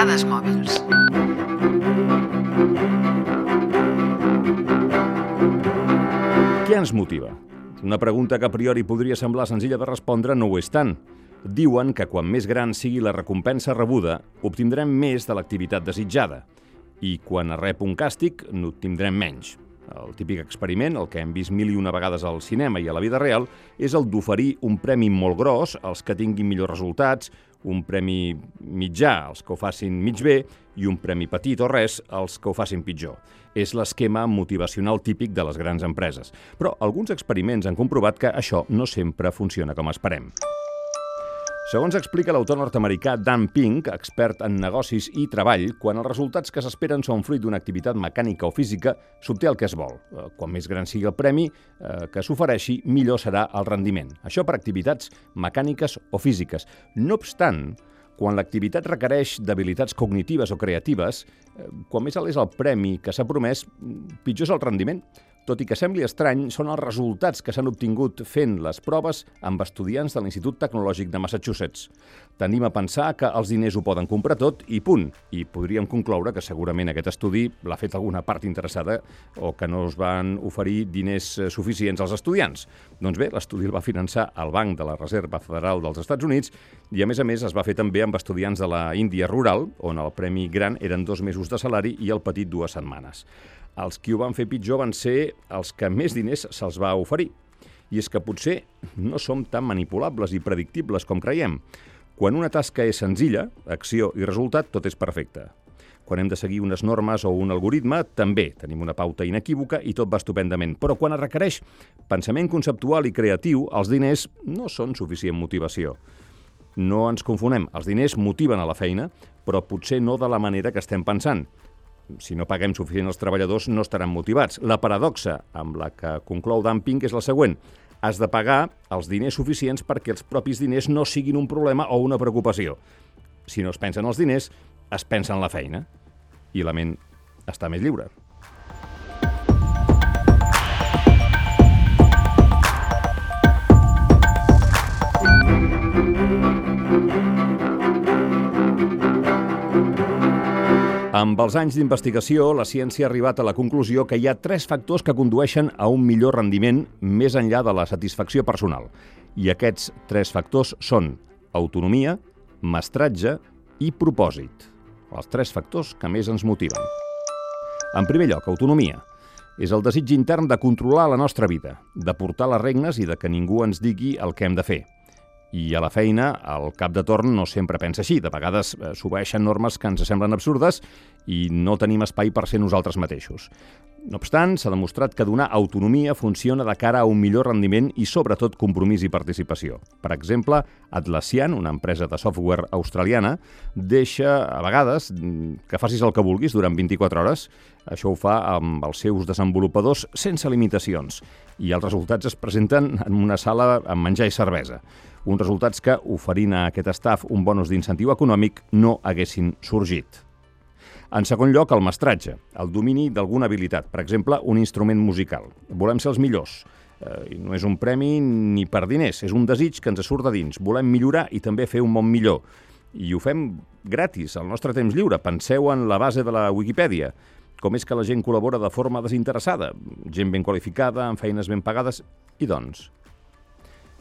Dades mòbils. Què ens motiva? Una pregunta que a priori podria semblar senzilla de respondre no ho és tant. Diuen que quan més gran sigui la recompensa rebuda, obtindrem més de l'activitat desitjada. I quan es rep un càstig, n'obtindrem menys. El típic experiment, el que hem vist mil i una vegades al cinema i a la vida real, és el d'oferir un premi molt gros als que tinguin millors resultats, un premi mitjà als que ho facin mig bé i un premi petit o res als que ho facin pitjor. És l'esquema motivacional típic de les grans empreses. Però alguns experiments han comprovat que això no sempre funciona com esperem. Segons explica l'autor nord-americà Dan Pink, expert en negocis i treball, quan els resultats que s'esperen són fruit d'una activitat mecànica o física, s'obté el que es vol. Eh, Quan més gran sigui el premi eh, que s'ofereixi, millor serà el rendiment. Això per activitats mecàniques o físiques. No obstant, quan l'activitat requereix d'habilitats cognitives o creatives, eh, quan més alt és el premi que s'ha promès, pitjor és el rendiment. Tot i que sembli estrany, són els resultats que s'han obtingut fent les proves amb estudiants de l'Institut Tecnològic de Massachusetts. Tenim a pensar que els diners ho poden comprar tot i punt. I podríem concloure que segurament aquest estudi l'ha fet alguna part interessada o que no es van oferir diners eh, suficients als estudiants. Doncs bé, l'estudi el va finançar el Banc de la Reserva Federal dels Estats Units i, a més a més, es va fer també amb estudiants de la Índia rural, on el premi gran eren dos mesos de salari i el petit dues setmanes. Els qui ho van fer pitjor van ser els que més diners se'ls va oferir. I és que potser no som tan manipulables i predictibles com creiem. Quan una tasca és senzilla, acció i resultat, tot és perfecte. Quan hem de seguir unes normes o un algoritme, també tenim una pauta inequívoca i tot va estupendament. Però quan es requereix pensament conceptual i creatiu, els diners no són suficient motivació. No ens confonem, els diners motiven a la feina, però potser no de la manera que estem pensant. Si no paguem suficient als treballadors, no estaran motivats. La paradoxa amb la que conclou Dumping és la següent. Has de pagar els diners suficients perquè els propis diners no siguin un problema o una preocupació. Si no es pensen els diners, es pensa en la feina. I la ment està més lliure. Amb els anys d'investigació, la ciència ha arribat a la conclusió que hi ha tres factors que condueixen a un millor rendiment més enllà de la satisfacció personal. I aquests tres factors són autonomia, mestratge i propòsit. Els tres factors que més ens motiven. En primer lloc, autonomia. És el desig intern de controlar la nostra vida, de portar les regnes i de que ningú ens digui el que hem de fer. I a la feina, el cap de torn no sempre pensa així. De vegades eh, s'obeeixen normes que ens semblen absurdes i no tenim espai per ser nosaltres mateixos. No obstant, s'ha demostrat que donar autonomia funciona de cara a un millor rendiment i, sobretot, compromís i participació. Per exemple, Atlassian, una empresa de software australiana, deixa, a vegades, que facis el que vulguis durant 24 hores. Això ho fa amb els seus desenvolupadors sense limitacions. I els resultats es presenten en una sala amb menjar i cervesa. Uns resultats que, oferint a aquest staff un bonus d'incentiu econòmic, no haguessin sorgit. En segon lloc, el mestratge, el domini d'alguna habilitat, per exemple, un instrument musical. Volem ser els millors. Eh, no és un premi ni per diners, és un desig que ens surt de dins. Volem millorar i també fer un món millor. I ho fem gratis, al nostre temps lliure. Penseu en la base de la Wikipedia. Com és que la gent col·labora de forma desinteressada? Gent ben qualificada, amb feines ben pagades? I doncs?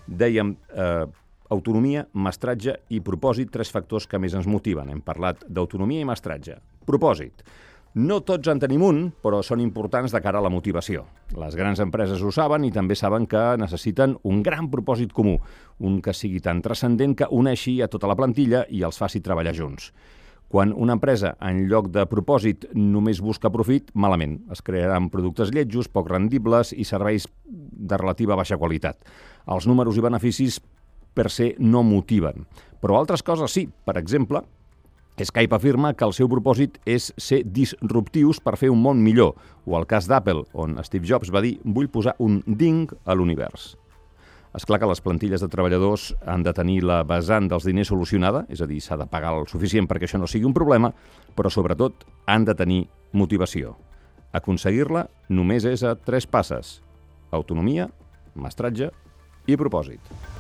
Dèiem eh, autonomia, mestratge i propòsit, tres factors que més ens motiven. Hem parlat d'autonomia i mestratge. Propòsit. No tots en tenim un, però són importants de cara a la motivació. Les grans empreses ho saben i també saben que necessiten un gran propòsit comú, un que sigui tan transcendent que uneixi a tota la plantilla i els faci treballar junts. Quan una empresa, en lloc de propòsit, només busca profit, malament. Es crearan productes lletjos, poc rendibles i serveis de relativa baixa qualitat. Els números i beneficis per se no motiven. Però altres coses sí. Per exemple, Skype afirma que el seu propòsit és ser disruptius per fer un món millor, o el cas d'Apple, on Steve Jobs va dir «vull posar un ding a l'univers». És clar que les plantilles de treballadors han de tenir la vessant dels diners solucionada, és a dir, s'ha de pagar el suficient perquè això no sigui un problema, però sobretot han de tenir motivació. Aconseguir-la només és a tres passes. Autonomia, mestratge i propòsit.